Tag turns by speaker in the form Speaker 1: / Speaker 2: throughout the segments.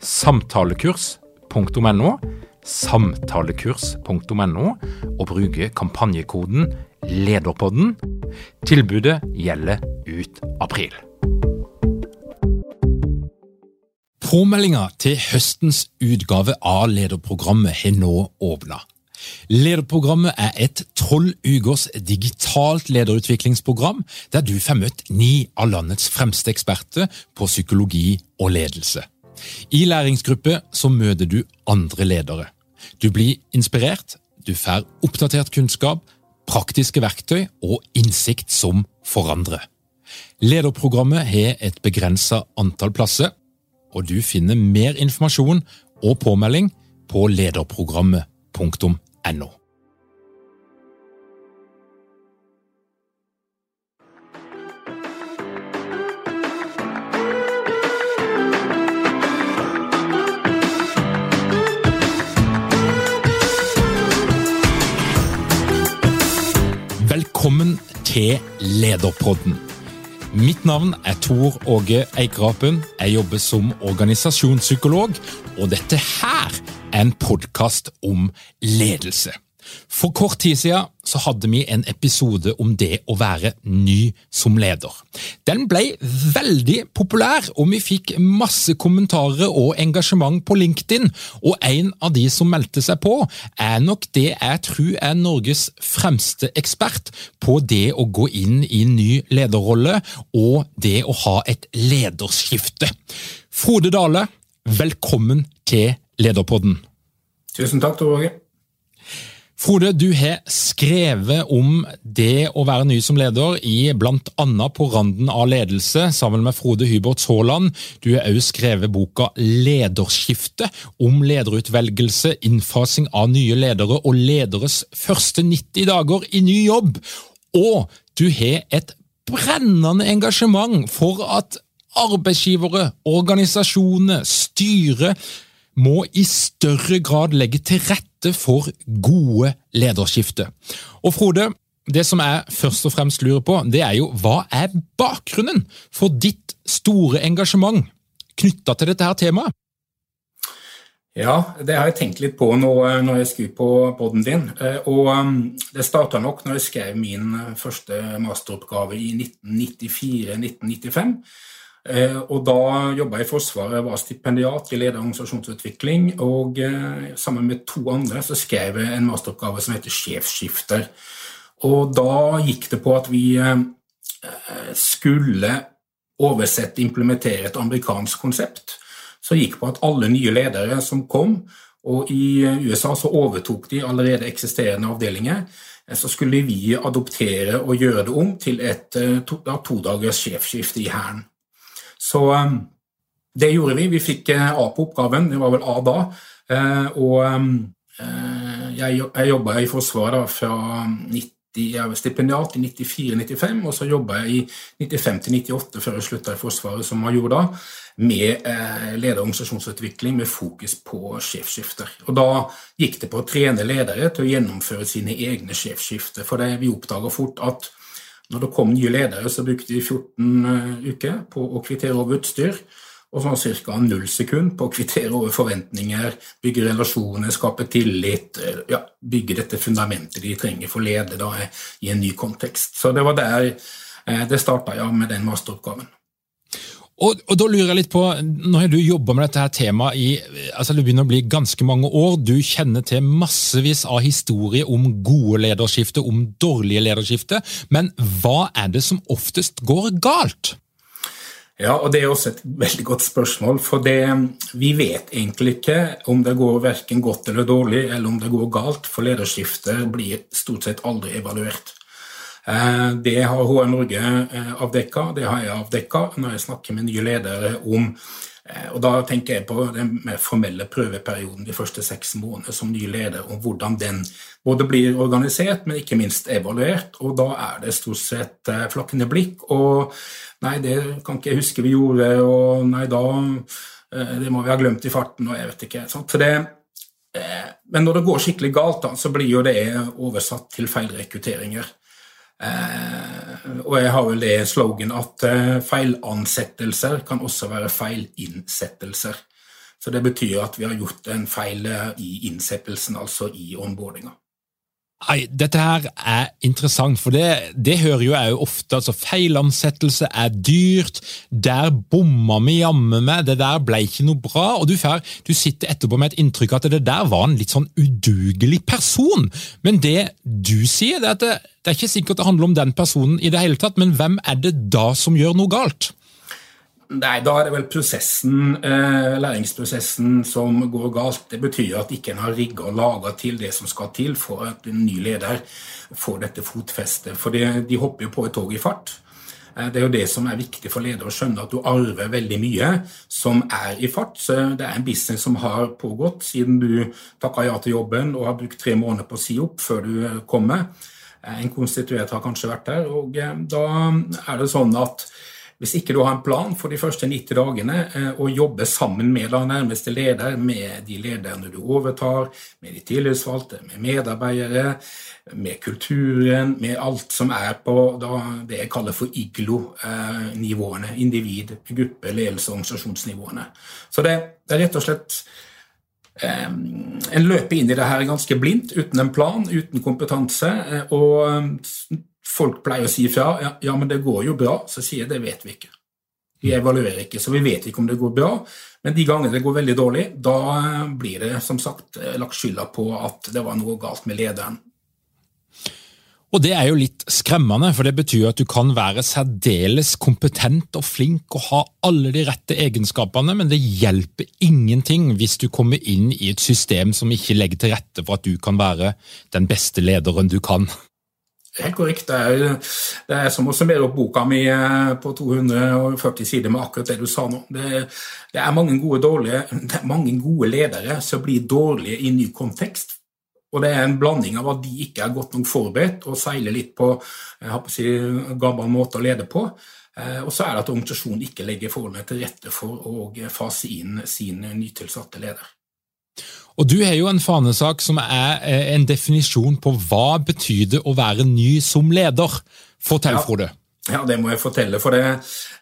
Speaker 1: samtalekurs.no, samtalekurs.no, og bruke kampanjekoden LEDERPODDEN. Tilbudet gjelder ut april. Påmeldinga til høstens utgave av lederprogrammet har nå åpna. Lederprogrammet er et tolv ukers digitalt lederutviklingsprogram der du får møtt ni av landets fremste eksperter på psykologi og ledelse. I læringsgruppe så møter du andre ledere. Du blir inspirert, du får oppdatert kunnskap, praktiske verktøy og innsikt som forandrer. Lederprogrammet har et begrensa antall plasser, og du finner mer informasjon og påmelding på lederprogrammet.no. til Lederpodden. Mitt navn er Tor Åge Eikerapen. Jeg jobber som organisasjonspsykolog, og dette her er en podkast om ledelse. For kort tid siden så hadde vi en episode om det å være ny som leder. Den ble veldig populær, og vi fikk masse kommentarer og engasjement på LinkedIn. Og en av de som meldte seg på, er nok det jeg tror er Norges fremste ekspert på det å gå inn i ny lederrolle og det å ha et lederskifte. Frode Dale, velkommen til Lederpodden.
Speaker 2: Tusen takk, Tor Åge.
Speaker 1: Frode, du har skrevet om det å være ny som leder i annet På randen av ledelse, sammen med Frode Hybert Haaland. Du har også skrevet boka Lederskifte, om lederutvelgelse, innfasing av nye ledere og lederes første 90 dager i ny jobb. Og du har et brennende engasjement for at arbeidsgivere, organisasjoner, styre må i større grad legge til rette for gode lederskifter. Og Frode, det som jeg først og fremst lurer på, det er jo hva er bakgrunnen for ditt store engasjement knytta til dette her temaet?
Speaker 2: Ja, det har jeg tenkt litt på nå når jeg skriver på poden din. Og det starta nok når jeg skrev min første masteroppgave i 1994-1995. Eh, og da jobba jeg i Forsvaret, var stipendiat i lederorganisasjonsutvikling. Og eh, sammen med to andre så skrev jeg en masteroppgave som heter Sjefsskifter. Og da gikk det på at vi eh, skulle oversette, implementere et amerikansk konsept. Så gikk på at alle nye ledere som kom, og i USA så overtok de allerede eksisterende avdelinger, så skulle vi adoptere og gjøre det om til et to, to sjefsskifte i Hæren. Så um, det gjorde vi. Vi fikk eh, A på oppgaven, det var vel A da. Eh, og um, eh, jeg, jeg jobba i Forsvaret fra 90, jeg var stipendiat i 94-95, og så jobba jeg i 95-98 før jeg slutta i Forsvaret som major da, med leder- og organisasjonsutvikling med fokus på sjefsskifter. Og Da gikk det på å trene ledere til å gjennomføre sine egne sjefsskifter. For det, vi oppdaga fort at når det kom nye ledere, så brukte de 14 eh, uker på å kvittere over utstyr. Og sånn ca. null sekund på å kvittere over forventninger, bygge relasjoner, skape tillit. Eh, ja, bygge dette fundamentet de trenger for å lede da, i en ny kontekst. Så det var der eh, det starta ja, med den masteroppgaven.
Speaker 1: Og, og, da lurer jeg litt på, Nå har du jobba med dette her temaet i altså det begynner å bli ganske mange år. Du kjenner til massevis av historier om gode lederskifter, om dårlige lederskifter. Men hva er det som oftest går galt?
Speaker 2: Ja, og Det er også et veldig godt spørsmål. For det, vi vet egentlig ikke om det går verken godt eller dårlig, eller om det går galt. For lederskiftet blir stort sett aldri evaluert. Eh, det har HR Norge eh, avdekka, det har jeg avdekka når jeg snakker med nye ledere om eh, og Da tenker jeg på den mer formelle prøveperioden de første seks månedene som ny leder, om hvordan den både blir organisert, men ikke minst evaluert. Og da er det stort sett flakkende blikk. Og nei, det kan ikke jeg huske vi gjorde, og nei, da Det må vi ha glemt i farten, og jeg vet ikke. Sant? For det, men når det går skikkelig galt, da, så blir jo det oversatt til feilrekrutteringer. Eh, og jeg har vel det slogan at eh, feilansettelser kan også være feilinnsettelser. Så det betyr at vi har gjort en feil eh, i innsettelsen, altså i onboardinga.
Speaker 1: Nei, Dette her er interessant, for det, det hører jo jeg jo ofte. altså Feilansettelse er dyrt, der bomma vi jammen med, det der ble ikke noe bra. og du, fer, du sitter etterpå med et inntrykk at det der var en litt sånn udugelig person. Men det du sier, det er at det, det er ikke sikkert det handler om den personen i det hele tatt, men hvem er det da som gjør noe galt?
Speaker 2: Nei, da er det vel prosessen, eh, læringsprosessen som går galt. Det betyr at ikke en har rigga og laga til det som skal til for at en ny leder får dette fotfestet. For de hopper jo på et tog i fart. Eh, det er jo det som er viktig for ledere å skjønne, at du arver veldig mye som er i fart. Så det er en business som har pågått siden du takka ja til jobben og har brukt tre måneder på å si opp før du kommer. Eh, en konstituert har kanskje vært der, og da er det sånn at hvis ikke du har en plan for de første 90 dagene eh, og jobber sammen med den nærmeste leder, med de lederne du overtar, med de tillitsvalgte, med medarbeidere, med kulturen, med alt som er på det jeg kaller for IGLO-nivåene. Individ, gruppe, ledelse og organisasjonsnivåene. Så det, det er rett og slett um, En løper inn i det her ganske blindt, uten en plan, uten kompetanse. Eh, og folk pleier å si fra ja, ja, men det går jo bra, så sier jeg det vet vi ikke. Vi evaluerer ikke, så vi vet ikke om det går bra. Men de gangene det går veldig dårlig, da blir det som sagt lagt skylda på at det var noe galt med lederen.
Speaker 1: Og Det er jo litt skremmende, for det betyr at du kan være særdeles kompetent og flink og ha alle de rette egenskapene, men det hjelper ingenting hvis du kommer inn i et system som ikke legger til rette for at du kan være den beste lederen du kan.
Speaker 2: Helt korrekt. Det er, det er som å summere opp boka mi eh, på 240 sider med akkurat det du sa nå. Det, det, er, mange gode, dårlige, det er mange gode ledere som blir dårlige i ny kontekst. Og det er en blanding av at de ikke er godt nok forberedt og seiler litt på, på si, gammel måte å lede på. Eh, og så er det at organisasjonen ikke legger forholdene til rette for å fase inn sin nytilsatte leder.
Speaker 1: Og Du har jo en fanesak som er eh, en definisjon på hva betyr det å være ny som leder. Fortell, ja. Frode.
Speaker 2: Ja, det må jeg fortelle. For det,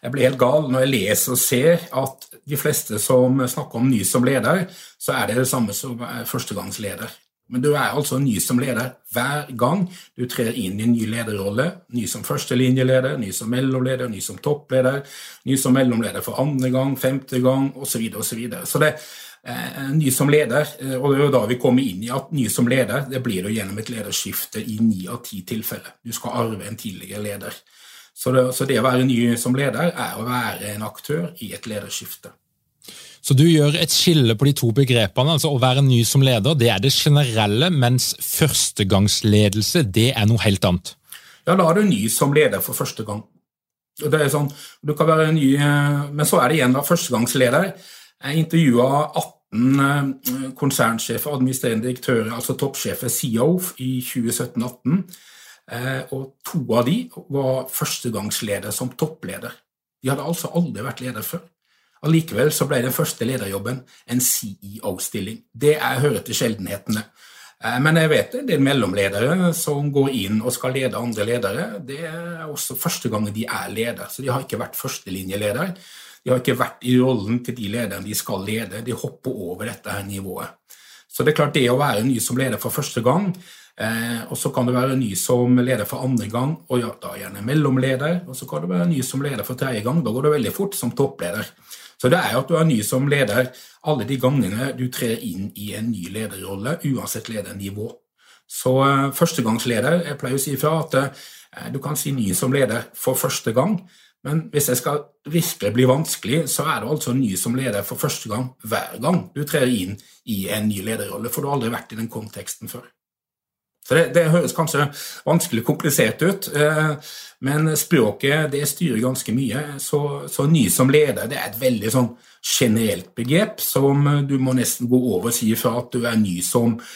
Speaker 2: jeg blir helt gal når jeg leser og ser at de fleste som snakker om ny som leder, så er det det samme som førstegangsleder. Men du er altså ny som leder hver gang du trer inn i en ny lederrolle. Ny som førstelinjeleder, ny som mellomleder, ny som toppleder, ny som mellomleder for andre gang, femte gang osv. Så, videre, og så, videre. så det, ny som leder, eh, og det er jo da vi kommer inn i at ny som leder det blir jo gjennom et lederskifte i ni av ti tilfeller. Du skal arve en tidligere leder. Så det, så det, å være ny som leder er å være en aktør i et lederskifte.
Speaker 1: Så du gjør et skille på de to begrepene. altså Å være ny som leder det er det generelle, mens førstegangsledelse det er noe helt annet.
Speaker 2: Ja, da er du ny som leder for første gang. Det er sånn, du kan være ny, eh, Men så er det igjen da førstegangsleder jeg intervjua 18 eh, konsernsjefer, administrerende direktører, altså toppsjefer, CEO, i 2017-2018. Eh, og to av de var førstegangsleder som toppleder. De hadde altså aldri vært leder før. Allikevel så ble den første lederjobben en CEO-stilling. Det er hører til sjeldenhetene. Eh, men jeg vet det, det er mellomledere som går inn og skal lede andre ledere. Det er også første gang de er leder, så de har ikke vært førstelinjeleder. De har ikke vært i rollen til de lederne de skal lede. De hopper over dette her nivået. Så det er klart det å være ny som leder for første gang, Eh, og Så kan du være ny som leder for andre gang, og ja, da gjerne mellomleder. Og så kan du være ny som leder for tredje gang. Da går det veldig fort som toppleder. Så det er at du er ny som leder alle de gangene du trer inn i en ny lederrolle, uansett ledernivå. Så uh, førstegangsleder Jeg pleier å si fra at uh, du kan si ny som leder for første gang, men hvis det skal virkelig bli vanskelig, så er du altså ny som leder for første gang hver gang du trer inn i en ny lederrolle, for du har aldri vært i den konteksten før. Så det, det, høres kanskje vanskelig komplisert ut, eh, men språket det styrer ganske mye. Så, så, ny som leder det er et veldig sånn generelt begrep som du må nesten gå over og si fra at du er ny som eh,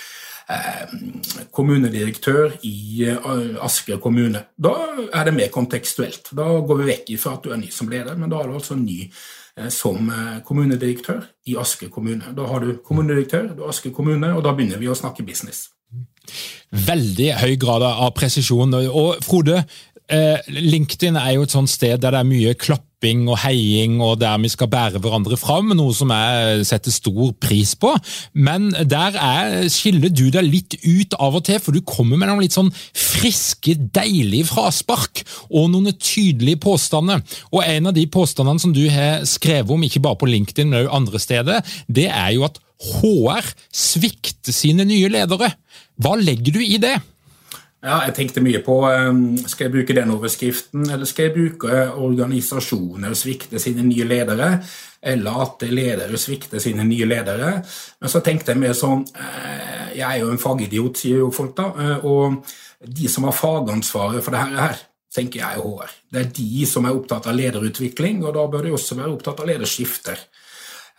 Speaker 2: kommunedirektør i eh, Asker kommune. Da er det mer kontekstuelt. Da går vi vekk fra at du er ny som leder, men da er du altså ny eh, som eh, kommunedirektør i Asker kommune. Da har du kommunedirektør, du Asker kommune, og da begynner vi å snakke business.
Speaker 1: Veldig høy grad av presisjon. Og Frode, eh, LinkedIn er jo et sånt sted der det er mye klapping og heiing, og der vi skal bære hverandre fram, noe som jeg setter stor pris på. Men der er, skiller du deg litt ut av og til, for du kommer med noen litt sånn friske, deilige fraspark og noen tydelige påstander. Og en av de påstandene som du har skrevet om, ikke bare på LinkedIn, men også andre steder, det er jo at HR svikter sine nye ledere. Hva legger du i det?
Speaker 2: Ja, jeg tenkte mye på um, skal jeg bruke den overskriften, eller skal jeg bruke organisasjoner svikter sine nye ledere, eller at ledere svikter sine nye ledere. Men så tenkte jeg mer sånn eh, Jeg er jo en fagidiot, sier jo folk da. Eh, og de som har fagansvaret for dette her, tenker jeg er HR. Det er de som er opptatt av lederutvikling, og da bør de også være opptatt av lederskifter.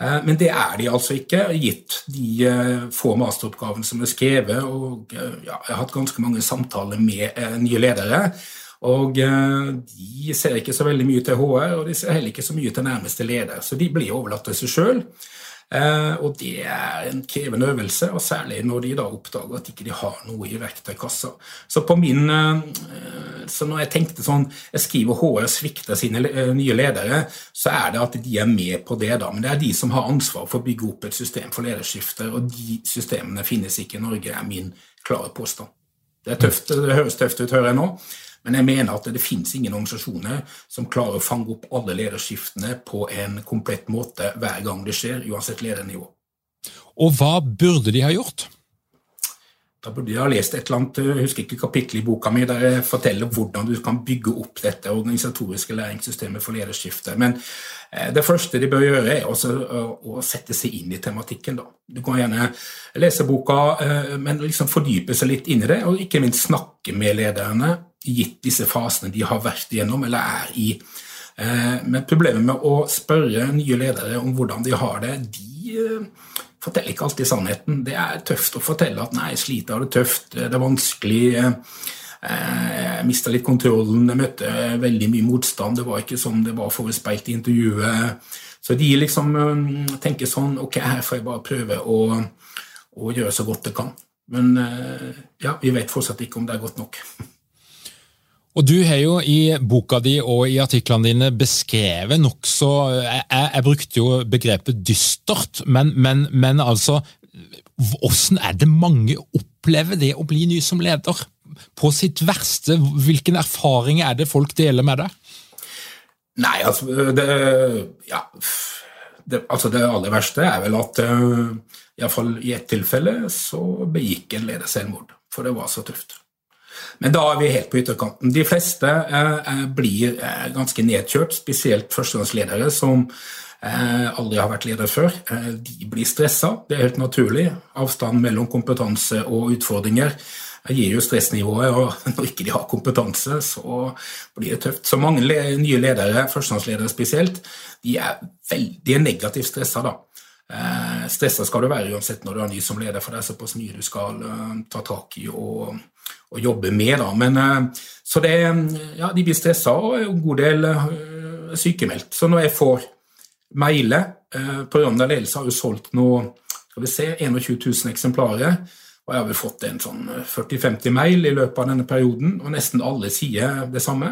Speaker 2: Eh, men det er de altså ikke, gitt de eh, få masteroppgavene som er skrevet. og eh, ja, Jeg har hatt ganske mange samtaler med nye ledere. Og de ser ikke så veldig mye til HR, og de ser heller ikke så mye til nærmeste leder. Så de blir overlatt til seg sjøl. Eh, og det er en krevende øvelse, og særlig når de da oppdager at ikke de har noe i verktøykassa. Så min eh, så når jeg tenkte sånn Jeg skriver HR svikter sine eh, nye ledere, så er det at de er med på det, da. Men det er de som har ansvar for å bygge opp et system for lederskifter, og de systemene finnes ikke i Norge, er min klare påstand. Det, er tøft, det høres tøft ut, hører jeg nå. Men jeg mener at det finnes ingen organisasjoner som klarer å fange opp alle lederskiftene på en komplett måte hver gang det skjer, uansett ledernivå.
Speaker 1: Og hva burde de ha gjort?
Speaker 2: Da burde jeg ha lest et eller annet, jeg husker ikke kapittel i boka mi der jeg forteller hvordan du kan bygge opp dette organisatoriske læringssystemet for lederskifte. Men eh, det første de bør gjøre, er også å sette seg inn i tematikken. Da. Du kan gjerne lese boka, eh, men liksom fordype seg litt inn i det, og ikke minst snakke med lederne gitt disse fasene de har vært igjennom eller er i. Eh, men problemet med å spørre nye ledere om hvordan de har det, de eh, forteller ikke alltid sannheten. Det er tøft å fortelle at 'nei, jeg sliter, har det tøft, det er vanskelig'. Eh, jeg mista litt kontrollen, jeg møtte veldig mye motstand. Det var ikke som det var forespeilt i intervjuet. Så de liksom tenker sånn Ok, her får jeg bare prøve å, å gjøre så godt jeg kan. Men ja, vi vet fortsatt ikke om det er godt nok.
Speaker 1: Og Du har jo i boka di og i artiklene dine beskrevet nokså jeg, jeg, brukte jo begrepet dystert, men, men, men altså Hvordan er det mange opplever det å bli ny som leder? På sitt verste, hvilken erfaring er det folk deler med deg?
Speaker 2: Nei, altså det, ja, det, altså det aller verste er vel at iallfall i ett tilfelle så begikk en leder selvmord. For det var så tøft. Men da er vi helt på ytterkanten. De fleste eh, eh, blir eh, ganske nedkjørt, spesielt førstegangsledere som eh, aldri har vært leder før. Eh, de blir stressa, det er helt naturlig. Avstanden mellom kompetanse og utfordringer gir jo stressnivået, og når ikke de har kompetanse, så blir det tøft. Så mange nye ledere, førstegangsledere spesielt, de er veldig negativt stressa da. Eh, stressa skal du være uansett når du er ny som leder, for det er såpass mye du skal ta tak i og å jobbe med. Da. Men, eh, så det, ja, de blir stressa og er en god del uh, sykemeldt. Så når jeg får mailer grunn Programmet ledelse har jo solgt noe, skal vi se, 21 000 eksemplarer. Og jeg har vel fått en sånn 40-50 mail i løpet av denne perioden, og nesten alle sier det samme.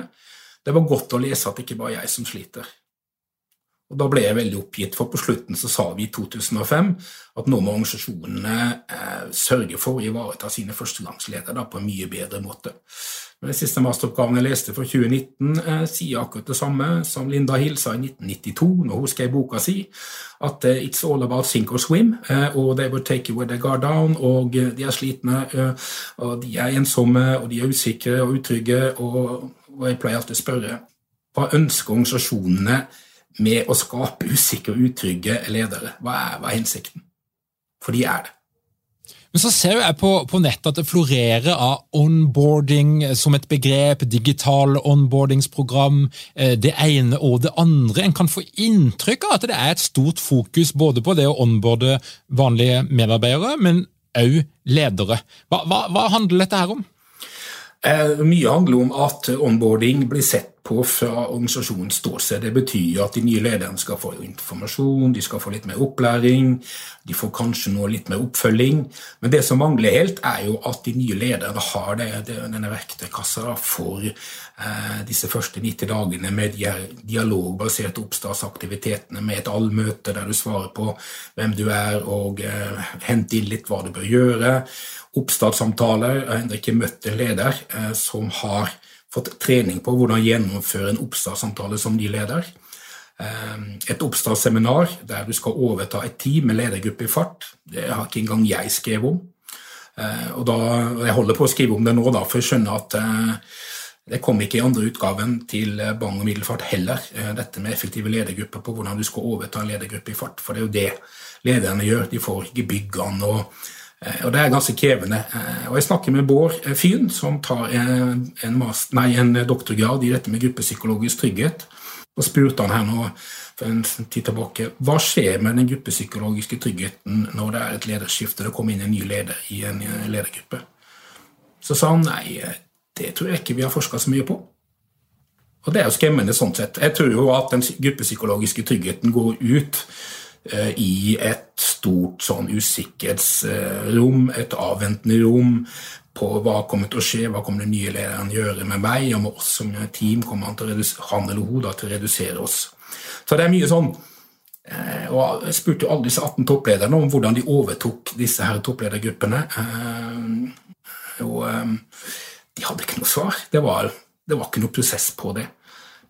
Speaker 2: Det var godt å lese at det ikke bare er jeg som sliter. Og Da ble jeg veldig oppgitt, for på slutten så sa vi i 2005 at nå må organisasjonene eh, sørge for å ivareta sine førstegangsledere på en mye bedre måte. Den siste masteroppgaven jeg leste for 2019, eh, sier akkurat det samme som Linda Hill sa i 1992, når hun skrev boka si, at eh, it's all about sink or swim, eh, og they will take you where they go down, og eh, de er slitne, eh, og de er ensomme, og de er usikre og utrygge, og, og jeg pleier alltid å spørre hva ønsker organisasjonene med å skape usikre og utrygge ledere? Hva er, hva er hensikten? For de er det.
Speaker 1: Men så ser jeg på, på nettet at det florerer av onboarding som et begrep, digital onboardingsprogram, eh, det ene og det andre. En kan få inntrykk av at det er et stort fokus både på det å onboarde vanlige medarbeidere, men òg ledere. Hva, hva, hva handler dette her om?
Speaker 2: Eh, mye handler om at onboarding blir sett på fra organisasjonens ståsted. Det betyr at de nye lederne skal få informasjon, de skal få litt mer opplæring, de får kanskje noe litt mer oppfølging. Men det som mangler helt, er jo at de nye lederne har det, det, denne verktøykassa for eh, disse første 90 dagene med dialogbaserte oppstartsaktivitetene, med et allmøte der du svarer på hvem du er og eh, henter inn litt hva du bør gjøre oppstartssamtaler. Jeg har ennå ikke møtt en leder eh, som har fått trening på hvordan gjennomføre en oppstartssamtale som ny leder. Eh, et oppstartsseminar der du skal overta et team med ledergruppe i fart. Det har ikke engang jeg skrevet om. Eh, og da, Jeg holder på å skrive om det nå, da, for jeg skjønner at det kom ikke i andre utgaven til Bang og Middelfart heller, dette med effektive ledergrupper på hvordan du skal overta en ledergruppe i fart. For det er jo det lederne gjør. De får ikke byggene og Eh, og det er ganske krevende. Eh, og jeg snakker med Bård eh, Fyn, som tar en, master, nei, en, doktorgrad i dette med gruppepsykologisk trygghet. Og spurte han her nå for en tid tilbake hva skjer med den gruppepsykologiske tryggheten når det er et lederskifte, det kommer inn en ny leder i en ledergruppe. Så sa han nei, det tror jeg ikke vi har forska så mye på. Og det er jo skremmende sånn sett. Jeg tror jo at den gruppepsykologiske tryggheten går ut Eh, i et stort sånn usikkerhetsrom, et avventende rom på hva kommer til å skje, hva kommer den nye lederen gjøre med meg og med oss som team, kommer han, å han eller hun da, til å redusere oss. Så det er mye sånn eh, og Jeg spurte alle disse 18 topplederne om hvordan de overtok disse her toppledergruppene. Eh, og de hadde ikke noe svar. Det var, det var ikke noe prosess på det.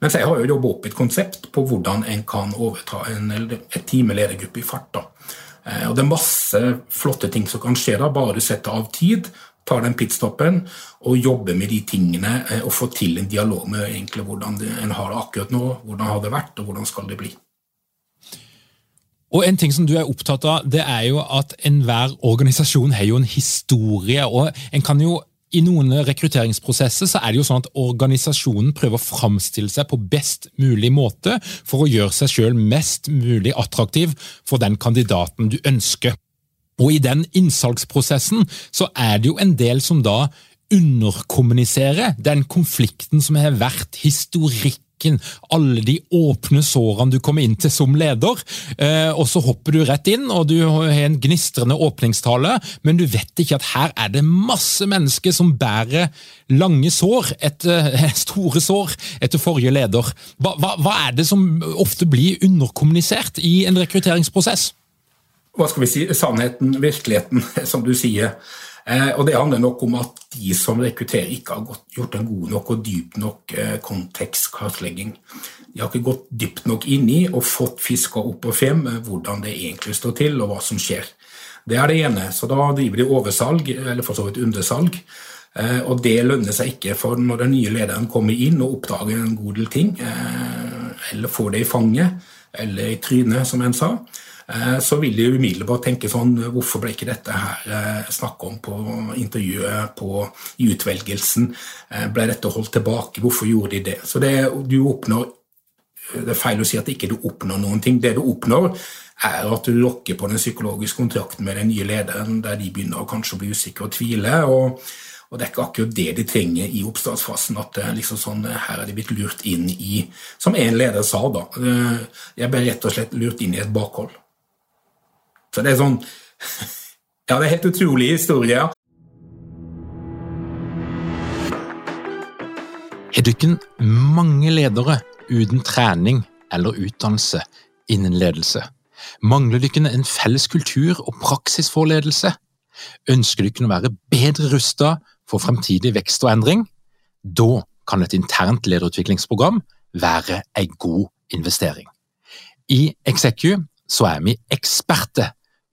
Speaker 2: Mens jeg har jo jobba opp et konsept på hvordan en kan overta en, et med ledergruppe i fart. Da. Eh, og Det er masse flotte ting som kan skje da, bare du setter av tid, tar den pitstoppen og jobber med de tingene eh, og får til en dialog med egentlig hvordan en har det akkurat nå, hvordan har det vært, og hvordan skal det bli.
Speaker 1: Og En ting som du er opptatt av, det er jo at enhver organisasjon har jo en historie. og En kan jo i noen rekrutteringsprosesser så er det jo sånn at organisasjonen prøver å framstille seg på best mulig måte for å gjøre seg selv mest mulig attraktiv for den kandidaten du ønsker. Og I den innsalgsprosessen så er det jo en del som da underkommuniserer den konflikten som har vært historikk alle de åpne sårene du kommer inn til som leder. Eh, og Så hopper du rett inn, og du har en gnistrende åpningstale, men du vet ikke at her er det masse mennesker som bærer lange sår, etter, store sår, etter forrige leder. Hva, hva, hva er det som ofte blir underkommunisert i en rekrutteringsprosess?
Speaker 2: Hva skal vi si? Sannheten, virkeligheten, som du sier. Eh, og Det handler nok om at de som rekrutterer, ikke har gjort en god nok og dyp nok eh, kontekstkartlegging. De har ikke gått dypt nok inn i og fått fiska opp og frem hvordan det egentlig står til, og hva som skjer. Det er det ene. Så da driver de oversalg, eller for så vidt undersalg. Eh, og det lønner seg ikke, for når den nye lederen kommer inn og oppdager en god del ting, eller får det i fanget, eller i trynet, som en sa, Eh, så vil de umiddelbart tenke sånn Hvorfor ble ikke dette her eh, snakket om på intervjuet, på, i utvelgelsen? Eh, ble dette holdt tilbake? Hvorfor gjorde de det? Så det, du oppnår Det er feil å si at ikke du oppnår noen ting. Det du oppnår, er at du lokker på den psykologiske kontrakten med den nye lederen, der de begynner å kanskje bli usikre og tvile. og og det er ikke akkurat det de trenger i oppstartsfasen. at liksom sånn, Her er de blitt lurt inn i Som en leder sa, da. Jeg ble rett og slett lurt inn i et bakhold. Så det er sånn Ja, det er helt utrolig historie.
Speaker 1: Har dere mange ledere uten trening eller utdannelse innen ledelse? Mangler dere en felles kultur og praksis for ledelse? Ønsker dere å være bedre rusta for fremtidig vekst og endring? Da kan et internt lederutviklingsprogram være en god investering. I Execu så er vi eksperter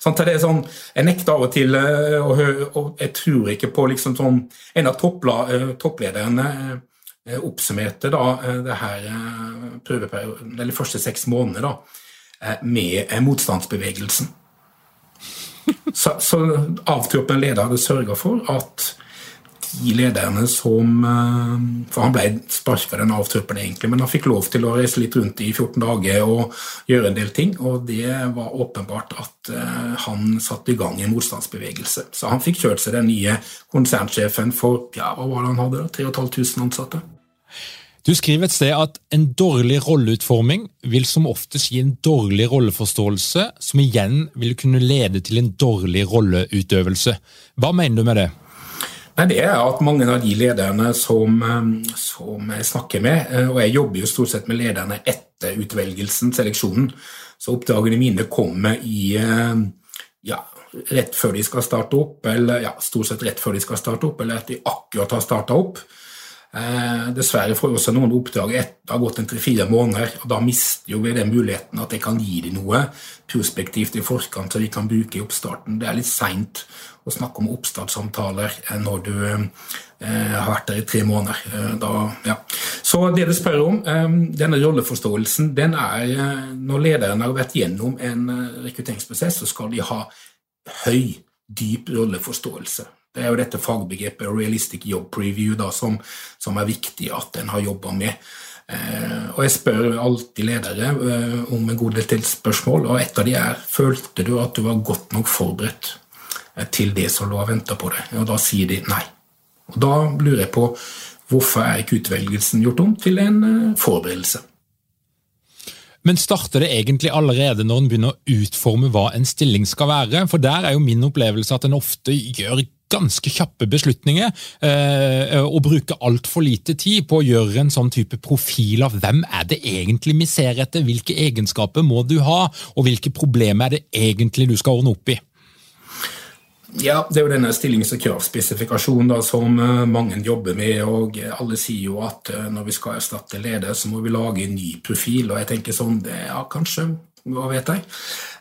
Speaker 2: Sånn, det er sånn, jeg nekter av og til eh, å høre, og jeg tror ikke på liksom sånn En av eh, topplederne eh, oppsummerte da det her prøveperioden, eller første seks månedene da, med motstandsbevegelsen. Så, så avtroppen leder hadde sørga for at de lederne som eh, For han ble sparka, den avtroppende, egentlig, men han fikk lov til å reise litt rundt i 14 dager og gjøre en del ting. Og det var åpenbart at eh, han satte i gang en motstandsbevegelse. Så han fikk kjørt seg den nye konsernsjefen for ja, hva var det han hadde, 3500 ansatte.
Speaker 1: Du skriver et sted at en dårlig rolleutforming vil som oftest gi en dårlig rolleforståelse, som igjen vil kunne lede til en dårlig rolleutøvelse. Hva mener du med det?
Speaker 2: Nei, det er at mange av de lederne som, eh, som, jeg snakker med, eh, og jeg jobber jo stort sett med lederne etter utvelgelsen, seleksjonen, så oppdragene mine kommer i eh, ja, rett før de skal starte opp, eller ja, stort sett rett før de skal starte opp, eller at de akkurat har starta opp. Eh, dessverre får vi også noen oppdrag etter det har gått en tre-fire måneder, og da mister jo vi den muligheten at jeg kan gi dem noe prospektivt i forkant, så de kan bruke i oppstarten. Det er litt seint å snakke om oppstartssamtaler eh, når du eh, har vært der i tre måneder. Eh, da, ja. Så det du spør om, eh, denne rolleforståelsen, den er eh, Når lederen har vært gjennom en rekrutteringsprosess, så skal de ha høy, dyp rolleforståelse. Det er jo dette fagbegrepet realistic job preview da, som, som, er viktig at en har jobba med. Eh, og Jeg spør alltid ledere eh, om en god del til spørsmål, og et av de er følte du at du var godt nok forberedt eh, til det som lå og venta på deg. Og Da sier de nei. Og Da lurer jeg på hvorfor er ikke utvelgelsen gjort om til en eh, forberedelse?
Speaker 1: Men starter det egentlig allerede når en begynner å utforme hva en stilling skal være? For der er jo min opplevelse at en ofte gjør ganske kjappe beslutninger eh, og bruke altfor lite tid på å gjøre en sånn type profil av hvem er det egentlig vi ser etter, hvilke egenskaper må du ha, og hvilke problemer er det egentlig du skal ordne opp i.
Speaker 2: Ja, Det er jo denne stillings- og kravspesifikasjonen som eh, mange jobber med. og Alle sier jo at eh, når vi skal erstatte leder, så må vi lage en ny profil. og jeg tenker sånn, det, ja, kanskje, hva vet jeg.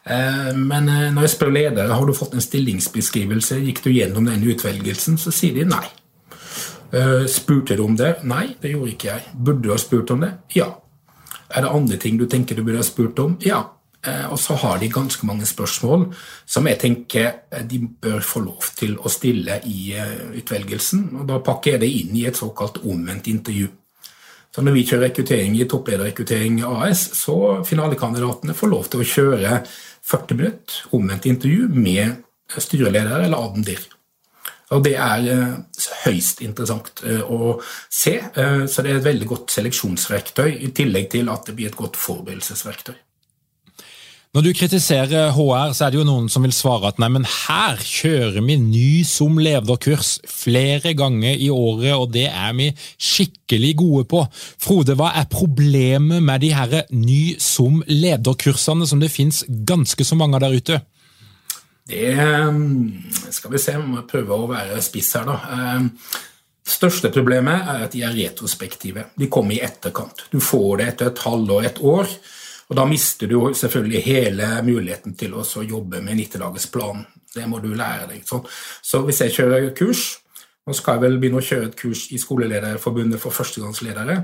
Speaker 2: Eh, men når jeg spør ledere har du fått en stillingsbeskrivelse, gikk du gjennom den utvelgelsen, så sier de nei. Spurte du om det? Nei, det gjorde ikke jeg. Burde du ha spurt om det? Ja. Er det andre ting du tenker du burde ha spurt om? Ja. Eh, og så har de ganske mange spørsmål som jeg tenker eh, de bør få lov til å stille i eh, utvelgelsen. og Da pakker jeg det inn i et såkalt omvendt intervju. Så Når vi kjører rekruttering i Topplederrekruttering AS, så finalekandidatene får lov til å kjøre 40 minutter omvendt intervju med styreleder eller ADMDIR. Og Det er høyst interessant å se, så det er et veldig godt seleksjonsverktøy, i tillegg til at det blir et godt forberedelsesverktøy.
Speaker 1: Når du kritiserer HR, så er det jo noen som vil svare at nei, men her kjører vi ny som lederkurs flere ganger i året, og det er vi skikkelig gode på. Frode, hva er problemet med de her ny som lederkursene som det finnes ganske så mange av der ute?
Speaker 2: Det skal vi se, vi må prøve å være spiss her, da. Eh, største problemet er at de er retrospektive. De kommer i etterkant. Du får det etter et halvår, et år. Og Da mister du jo selvfølgelig hele muligheten til å jobbe med 90-dagersplan. Det må du lære deg. Sånn. Så hvis jeg kjører kurs, nå skal jeg vel begynne å kjøre et kurs i Skolelederforbundet for førstegangsledere,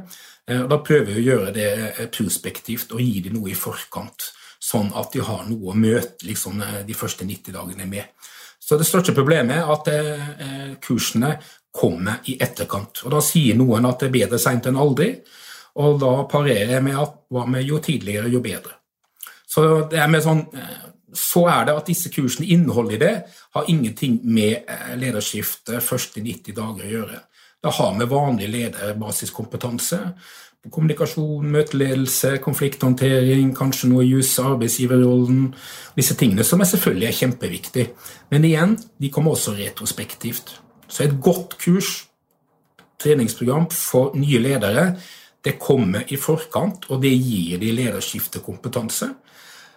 Speaker 2: eh, og da prøver jeg å gjøre det eh, prospektivt og gi dem noe i forkant, sånn at de har noe å møte liksom, eh, de første 90 dagene med. Så Det største problemet er at kursene kommer i etterkant. og Da sier noen at det er bedre seint enn aldri. Og da parerer jeg med at hva med jo tidligere, jo bedre. Så det er med sånn eh, så er det at disse kursene, innholdet i det, har ingenting med lederskiftet første 90 dager å gjøre. Det har med vanlig lederbasiskompetanse på kommunikasjon, møteledelse, konflikthåndtering, kanskje noe juss, arbeidsgiverrollen Disse tingene som er selvfølgelig er kjempeviktig. Men igjen, de kommer også retrospektivt. Så et godt kurs, treningsprogram for nye ledere, det kommer i forkant, og det gir de lederskiftekompetanse.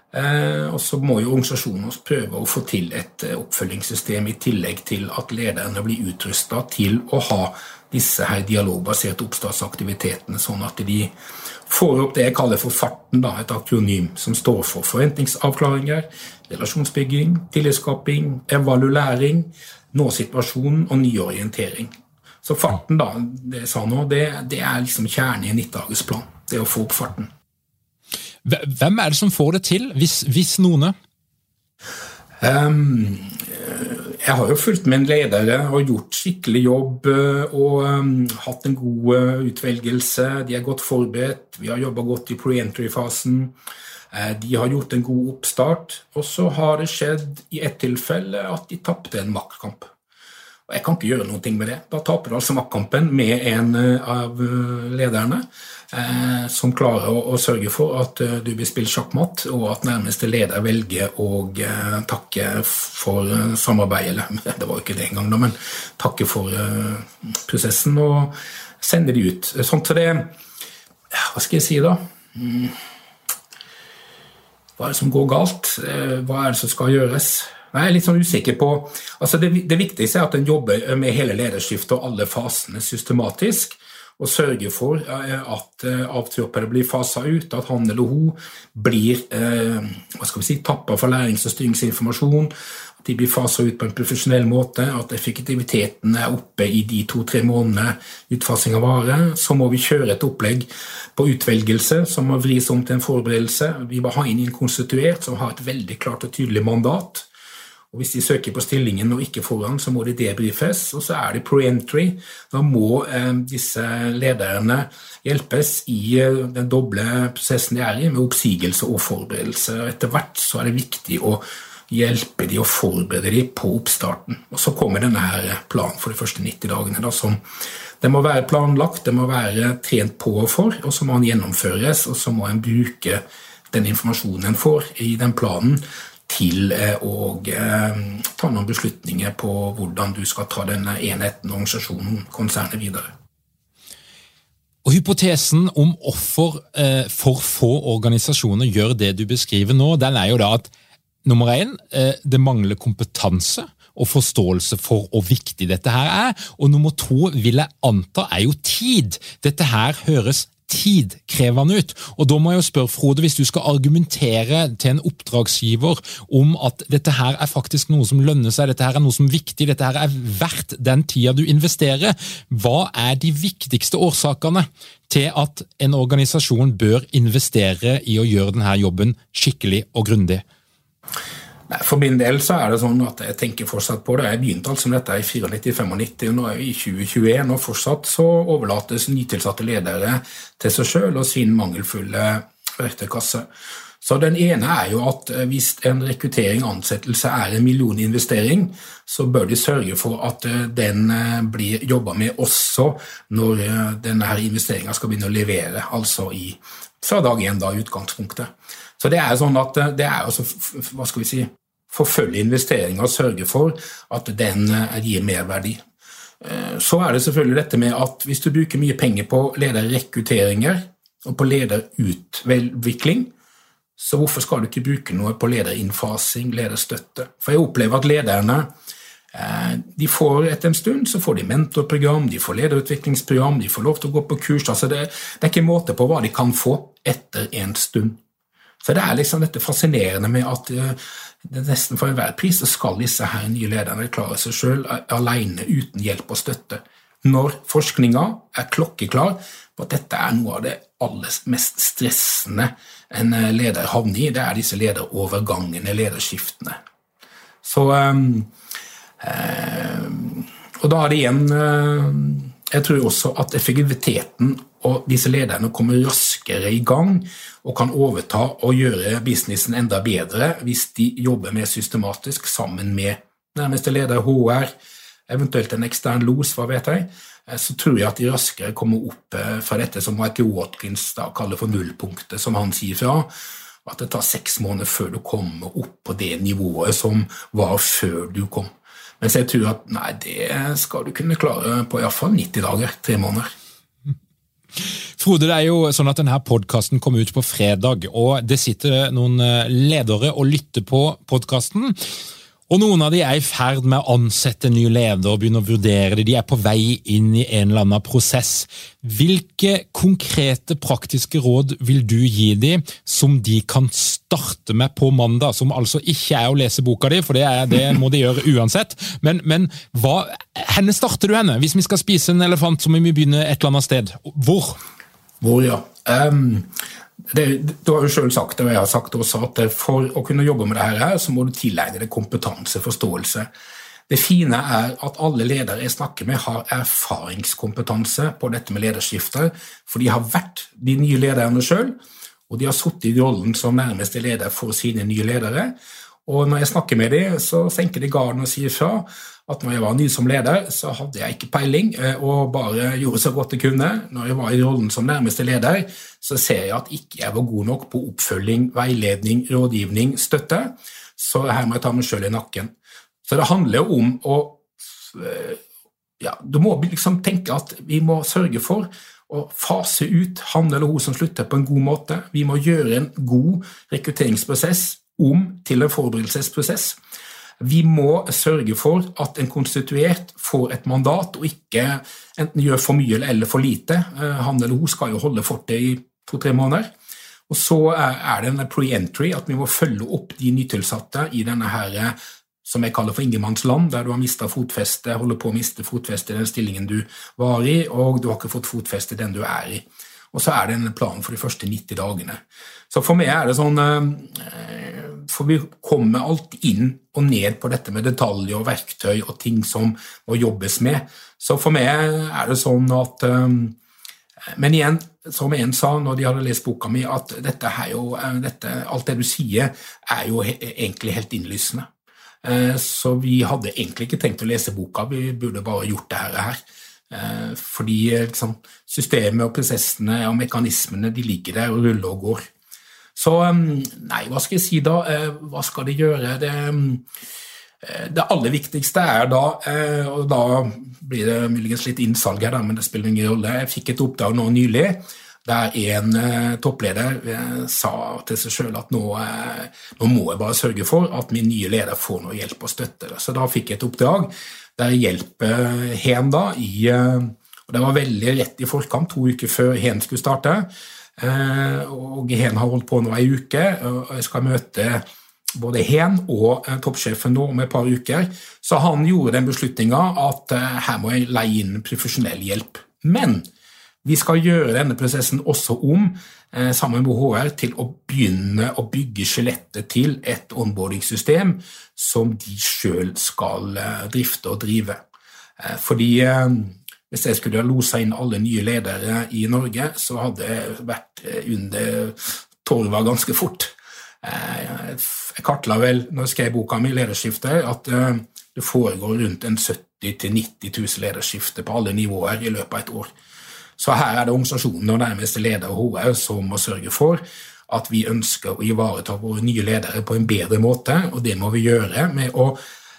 Speaker 2: Eh, og så må jo organisasjonen prøve å få til et eh, oppfølgingssystem i tillegg til at lederne blir utrusta til å ha disse her dialogbaserte oppstartsaktivitetene, sånn at de får opp det jeg kaller for farten, da, et akronym som står for forventningsavklaringer, relasjonsbygging, tillitsskaping, evaluering, nå situasjonen og nyorientering. Så farten, da, det jeg sa nå, det, det er liksom kjernen i en 90-dagersplan. Det å få opp farten.
Speaker 1: Hvem er det som får det til, hvis, hvis noen? Um,
Speaker 2: jeg har jo fulgt med en leder og gjort skikkelig jobb eh, og um, hatt en god utvelgelse. De er godt forberedt. Vi har jobba godt i pre-entry-fasen. Uh, de har gjort en god oppstart. Og så har det skjedd i ett tilfelle at de tapte en maktkamp. Og jeg kan ikke gjøre noe med det. Da taper du altså maktkampen med en uh, av lederne. Eh, som klarer å, å, sørge for at uh, du blir spilt sjakkmatt, og at nærmeste leder velger å uh, takke for uh, samarbeidet, eller det var jo ikke det engang, men takke for prosessen, og sende de ut. Sånn til det Hva skal jeg si, da? Mm. Hva er det som går galt? Hva er det som skal gjøres? Jeg er litt sånn usikker på altså det, det viktigste er at en jobber med hele lederskiftet og alle fasene systematisk og sørger for eh, at eh, avtroppere blir fasa ut, at han eller hun blir eh, hva skal vi si, tappa for lærings- og styringsinformasjon, at de blir fasa ut på en profesjonell måte, at effektiviteten er oppe i de to-tre månedene utfasing av vare. Så må vi kjøre et opplegg på utvelgelse som må vris om til en forberedelse. Vi må ha inn en konstituert som har et veldig klart og tydelig mandat. Og Hvis de søker på stillingen og ikke får den, så må de debrifes. Og så er det pre-entry. Da må eh, disse lederne hjelpes i eh, den doble prosessen de er i, med oppsigelse og forberedelse. Etter hvert så er det viktig å hjelpe de og forberede de på oppstarten. Og Så kommer denne her planen for de første 90 dagene. Da, som det må være planlagt, det må være trent på og for, og så må den gjennomføres. Og så må en bruke den informasjonen en får i den planen til eh, å eh, ta noen beslutninger på hvordan du skal ta denne enheten, organisasjonen, konsernet videre.
Speaker 1: Og Hypotesen om hvorfor eh, for få organisasjoner gjør det du beskriver nå, den er jo da at nummer én, det mangler kompetanse og forståelse for hvor viktig dette her er. Og nummer to vil jeg anta er jo tid. Dette her høres tidkrevende ut. Og Da må jeg jo spørre, Frode, hvis du skal argumentere til en oppdragsgiver om at dette her er faktisk noe som lønner seg, dette her er noe som er viktig, dette her er verdt den tida du investerer, hva er de viktigste årsakene til at en organisasjon bør investere i å gjøre denne jobben skikkelig og grundig?
Speaker 2: Nei, For min del så er det sånn at jeg tenker fortsatt på det. Jeg begynte altså med dette i 94-95, nå er vi i 2021, og fortsatt så overlates nytilsatte ledere til seg sjøl og sin mangelfulle verktøykasse. Så Den ene er jo at eh, hvis en rekruttering ansettelse er en millioninvestering, så bør de sørge for at eh, den eh, blir jobba med også når denne investeringa skal begynne å levere, altså i, fra dag én, da, utgangspunktet. Så det er sånn at det er også, hva skal vi si, forfølge investeringer og sørge for at den eh, gir merverdi. Eh, så er det selvfølgelig dette med at hvis du bruker mye penger på lederrekrutteringer og på lederutvikling, så hvorfor skal du ikke bruke noe på lederinnfasing, lederstøtte? For jeg opplever at lederne eh, de får etter en stund så får de mentorprogram, de får lederutviklingsprogram, de får lov til å gå på kurs. altså det, det er ikke måte på hva de kan få etter en stund. Så det er liksom dette fascinerende med at det er nesten for enhver pris så skal disse her nye lederne klare seg sjøl alene uten hjelp og støtte. Når forskninga er klokkeklar på at dette er noe av det aller mest stressende en eh, leder havner i, det er disse lederovergangene, lederskiftene. Så um, um, Og da er det igjen um, Jeg tror også at effektiviteten Og disse lederne kommer raskere i gang og kan overta og gjøre businessen enda bedre hvis de jobber mer systematisk sammen med nærmeste leder, HR, eventuelt en ekstern los, hva vet jeg. Eh, så tror jeg at de raskere kommer opp eh, fra dette som Michael Watkins da kaller for nullpunktet, som han sier fra. At det tar seks måneder før du kommer opp på det nivået som var før du kom. Mens jeg tror at nei, det skal du kunne klare på iallfall 90 dager. Tre måneder.
Speaker 1: Frode, det er jo sånn at denne podkasten kom ut på fredag, og det sitter noen eh, ledere og lytter på podkasten. Og Noen av de er i ferd med å ansette nye ledere og begynne å vurdere det. De er på vei inn i en eller annen prosess. Hvilke konkrete, praktiske råd vil du gi dem som de kan starte med på mandag? Som altså ikke er å lese boka di, for det, er, det må de gjøre uansett. Men, men hva, henne starter du henne? Hvis vi skal spise en elefant, så må vi begynne et eller annet sted. Hvor?
Speaker 2: Hvor, ja. Um, det, du har jo selv sagt det, og jeg har sagt det også, at for å kunne jobbe med dette her, så må du tilegne deg kompetanse, forståelse. Det fine er at alle ledere jeg snakker med, har erfaringskompetanse på dette med lederskifter, for de har vært de nye lederne sjøl, og de har sittet i rollen som nærmeste leder for sine nye ledere. Og når jeg snakker med dem, så senker de garden og sier fra at når jeg var ny som leder, så hadde jeg ikke peiling eh, og bare gjorde så godt jeg kunne. Når jeg var i rollen som nærmeste leder, så ser jeg at ikke jeg var god nok på oppfølging, veiledning, rådgivning, støtte. Så her må jeg ta meg sjøl i nakken. Så det handler jo om å eh, ja, Du må liksom tenke at vi må sørge for å fase ut han eller hun som slutter, på en god måte. Vi må gjøre en god rekrutteringsprosess om til en forberedelsesprosess. Vi må sørge for at en konstituert får et mandat, og ikke enten gjør for mye eller for lite. Eh, han eller hun skal jo holde fortet i to-tre måneder. Og så er det en pre-entry, at vi må følge opp de nytilsatte i denne her, som jeg kaller for ingenmannsland, der du har mista fotfeste, holder på å miste fotfeste i den stillingen du var i, og du har ikke fått fotfeste den du er i. Og så er det en plan for de første 90 dagene. Så for meg er det sånn eh, For vi kommer alt inn og ned på dette med detaljer og verktøy og ting som må jobbes med. Så for meg er det sånn at eh, Men igjen, som en sa når de hadde lest boka mi, at dette jo, eh, dette, alt det du sier, er jo egentlig helt innlysende. Så vi hadde egentlig ikke tenkt å lese boka, vi burde bare gjort det her. Fordi liksom, systemet og prosessene og mekanismene de ligger der og ruller og går. Så nei, hva skal jeg si da? Eh, hva skal de gjøre? Det, eh, det aller viktigste er da, eh, og da blir det muligens litt innsalg her, men det spiller ingen rolle. Jeg fikk et oppdrag nå nylig der en toppleder sa til seg sjøl at nå, nå, må jeg bare sørge for at min nye leder får noe hjelp og støtte. Så da fikk jeg et oppdrag der jeg hjelper Hen da i og Det var veldig rett i forkant, to uker før Hen skulle starte. Eh, og Hen har holdt på nå ei uke, og jeg skal møte både Hen og eh, toppsjefen nå om et par uker. Så han gjorde den beslutninga at eh, her må jeg leie inn profesjonell hjelp. Men vi skal gjøre denne prosessen også om, sammen med HR, til å begynne å bygge skjelettet til et onboardingssystem som de sjøl skal drifte og drive. Fordi hvis jeg skulle ha losa inn alle nye ledere i Norge, så hadde jeg vært eh, under torva ganske fort. Eh, jeg kartla vel, når jeg skrev boka mi 'Lederskifte', at eh, det foregår rundt en 70 000-90 000 lederskifter på alle nivåer i løpet av et år. Så her er det organisasjonen og nærmeste leder og som må sørge for at vi ønsker å ivareta våre nye ledere på en bedre måte, og det må vi gjøre med å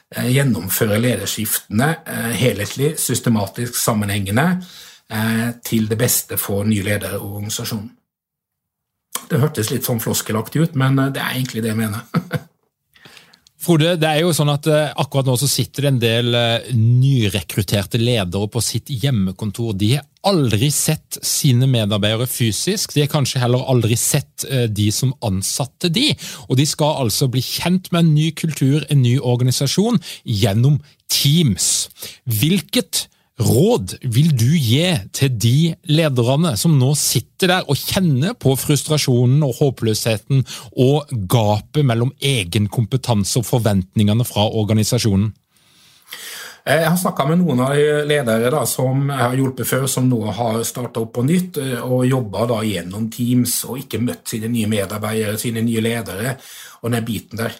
Speaker 2: gjennomføre lederskiftene eh, helhetlig, systematisk, sammenhengende eh, til det beste for nye ledere og organisasjonen. Det hørtes litt sånn floskelaktig ut, men det er egentlig det jeg mener.
Speaker 1: Frode, det er jo sånn at akkurat nå så sitter det en del nyrekrutterte ledere på sitt hjemmekontor. De har aldri sett sine medarbeidere fysisk. De har kanskje heller aldri sett de som ansatte de. Og de skal altså bli kjent med en ny kultur, en ny organisasjon, gjennom Teams. Hvilket råd vil du gi til de lederne som nå sitter der og kjenner på frustrasjonen og håpløsheten og gapet mellom egen kompetanse og forventningene fra organisasjonen?
Speaker 2: Jeg har snakka med noen av de ledere da, som jeg har hjulpet før, som nå har starta opp på nytt og jobba gjennom Teams og ikke møtt sine nye medarbeidere, sine nye ledere og den biten der.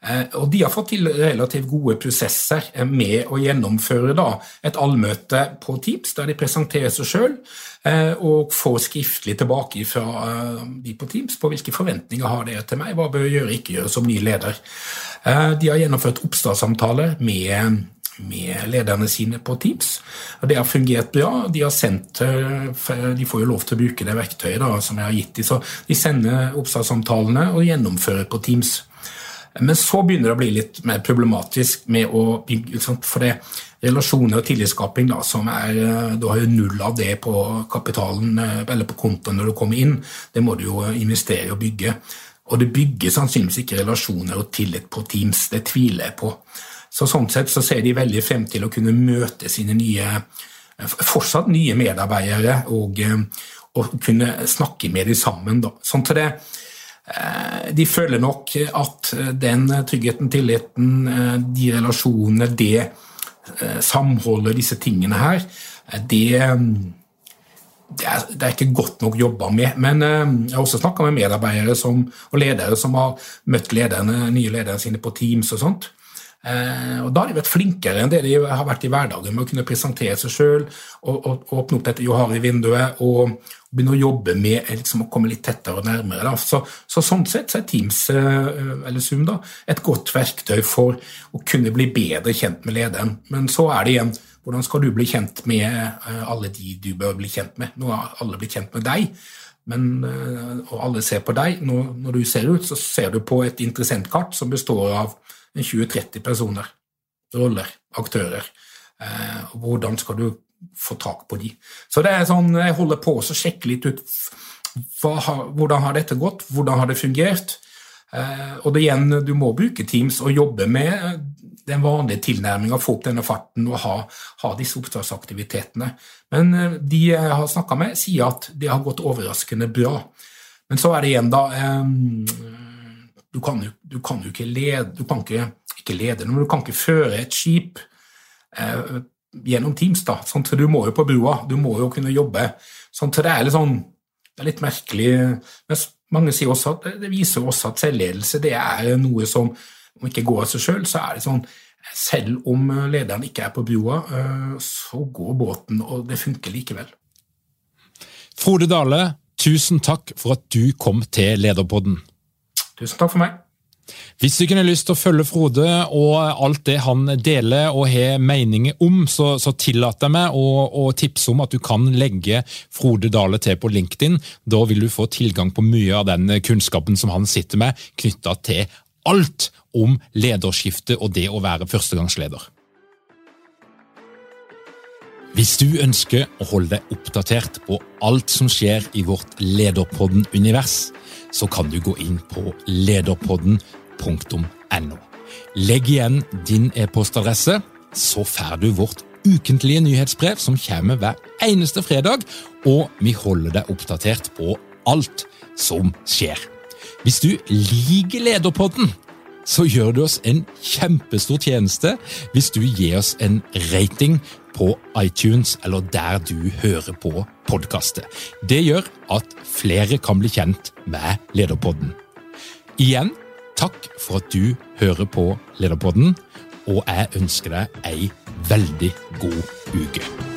Speaker 2: Eh, og De har fått til relativt gode prosesser eh, med å gjennomføre da, et allmøte på Teams, der de presenterer seg sjøl eh, og får skriftlig tilbake fra de på Teams på hvilke forventninger har dere til meg, hva bør jeg gjøre, ikke gjøre som ny leder. De har gjennomført oppstartssamtaler med med lederne sine på Teams. Og Det har fungert bra. De har sendt, de får jo lov til å bruke det verktøyet da, som jeg har gitt dem. Så de sender oppstartssamtalene og gjennomfører på Teams. Men så begynner det å bli litt mer problematisk med å For det relasjoner og tillitsskaping, da, som er eh, Du har jo null av det på kapitalen eh, eller på kontoen når du kommer inn. Det må du jo investere og bygge. Og det bygger sannsynligvis ikke relasjoner og tillit på Teams. Det tviler jeg på. Så Sånn sett så ser de veldig frem til å kunne møte sine nye fortsatt nye medarbeidere og, eh, og kunne snakke med dem sammen. Da. Sånn til det Eh, de føler nok at den tryggheten, tilliten, eh, de relasjonene, det eh, samholdet, disse tingene her, det, det, er, det er, ikke godt nok jobba med. Men jeg har også snakka med medarbeidere som, og ledere som har møtt lederne, nye lederne sine på Teams og sånt. Eh, og Da har de vært flinkere enn det de har vært i hverdagen med å kunne presentere seg sjøl og, og, og, åpne opp dette Johari-vinduet og begynne å jobbe med liksom, å komme litt tettere og nærmere. Så, så, Sånn sett så er Teams eh, eller Zoom da, et godt verktøy for å kunne bli bedre kjent med lederen. Men så er det igjen hvordan skal du bli kjent med eh, alle de du bør bli kjent med? Nå har alle blitt kjent med deg. Men, og alle ser på deg. Når, når du ser ut, så ser du på et interessentkart som består av 20-30 personer, roller, aktører. Eh, hvordan skal du få tak på de? Så det er sånn, Jeg holder på å sjekke litt ut har, hvordan har dette gått, hvordan har det fungert. Eh, og det igjen, Du må bruke Teams og jobbe med den vanlige tilnærminga, få opp denne farten og ha, ha disse oppdragsaktivitetene. Men eh, de jeg har snakka med, sier at det har gått overraskende bra. Men så er det igjen, da eh, du kan jo, du kan jo ikke lede Du kan ikke, ikke lede, men du kan ikke føre et skip eh, gjennom Teams. da, sånn, for Du må jo på brua, du må jo kunne jobbe. Sånn, så det er litt sånn, det er litt merkelig. Men mange sier også at det viser også at selvledelse det er noe som om ikke går av seg sjøl, så er det sånn selv om lederen ikke er på brua, eh, så går båten, og det funker likevel.
Speaker 1: Frode Dale, tusen takk for at du kom til Lederpodden.
Speaker 2: Tusen takk for meg.
Speaker 1: Hvis du kunne lyst til å følge Frode og alt det han deler og har meninger om, så, så tillater jeg meg å, å, tipse om at du kan legge Frode Dale til på LinkedIn. Da vil du få tilgang på mye av den kunnskapen som han sitter med, knytta til alt om lederskifte og det å være førstegangsleder. Hvis du ønsker å holde deg oppdatert på alt som skjer i vårt Lederpodden-univers, så kan du gå inn på lederpodden.no. Legg igjen din e-postadresse, så får du vårt ukentlige nyhetsbrev som kommer hver eneste fredag, og vi holder deg oppdatert på alt som skjer. Hvis du liker Lederpodden, så gjør du oss en kjempestor tjeneste hvis du gir oss en rating på iTunes eller der du hører på podkastet. Det gjør at flere kan bli kjent med Lederpodden. Igjen, takk for at du hører på Lederpodden, og jeg ønsker deg ei veldig god uke.